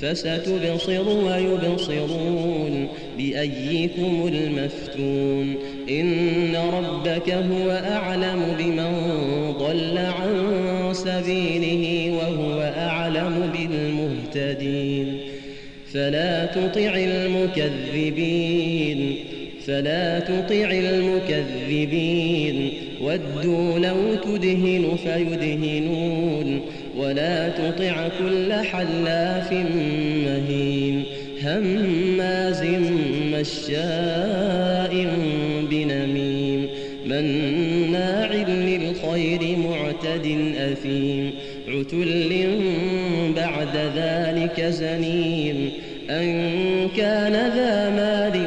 فستبصر ويبصرون بأيكم المفتون إن ربك هو أعلم بمن ضل عن سبيله وهو أعلم بالمهتدين فلا تطع المكذبين فلا تطع المكذبين. ودوا لو تدهن فيدهنون. ولا تطع كل حلاف مهين. هماز مشاء بنميم. مناع للخير معتد أثيم. عتل بعد ذلك زنيم. أن كان ذا مال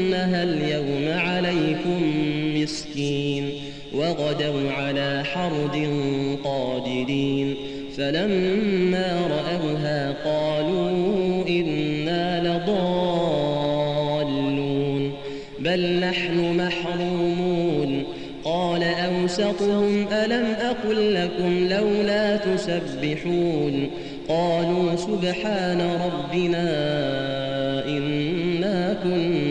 وغدوا على حرد قادرين. فلما رأوها قالوا إنا لضالون. بل نحن محرومون. قال أوسطهم ألم أقل لكم لولا تسبحون؟ قالوا سبحان ربنا إنا كنا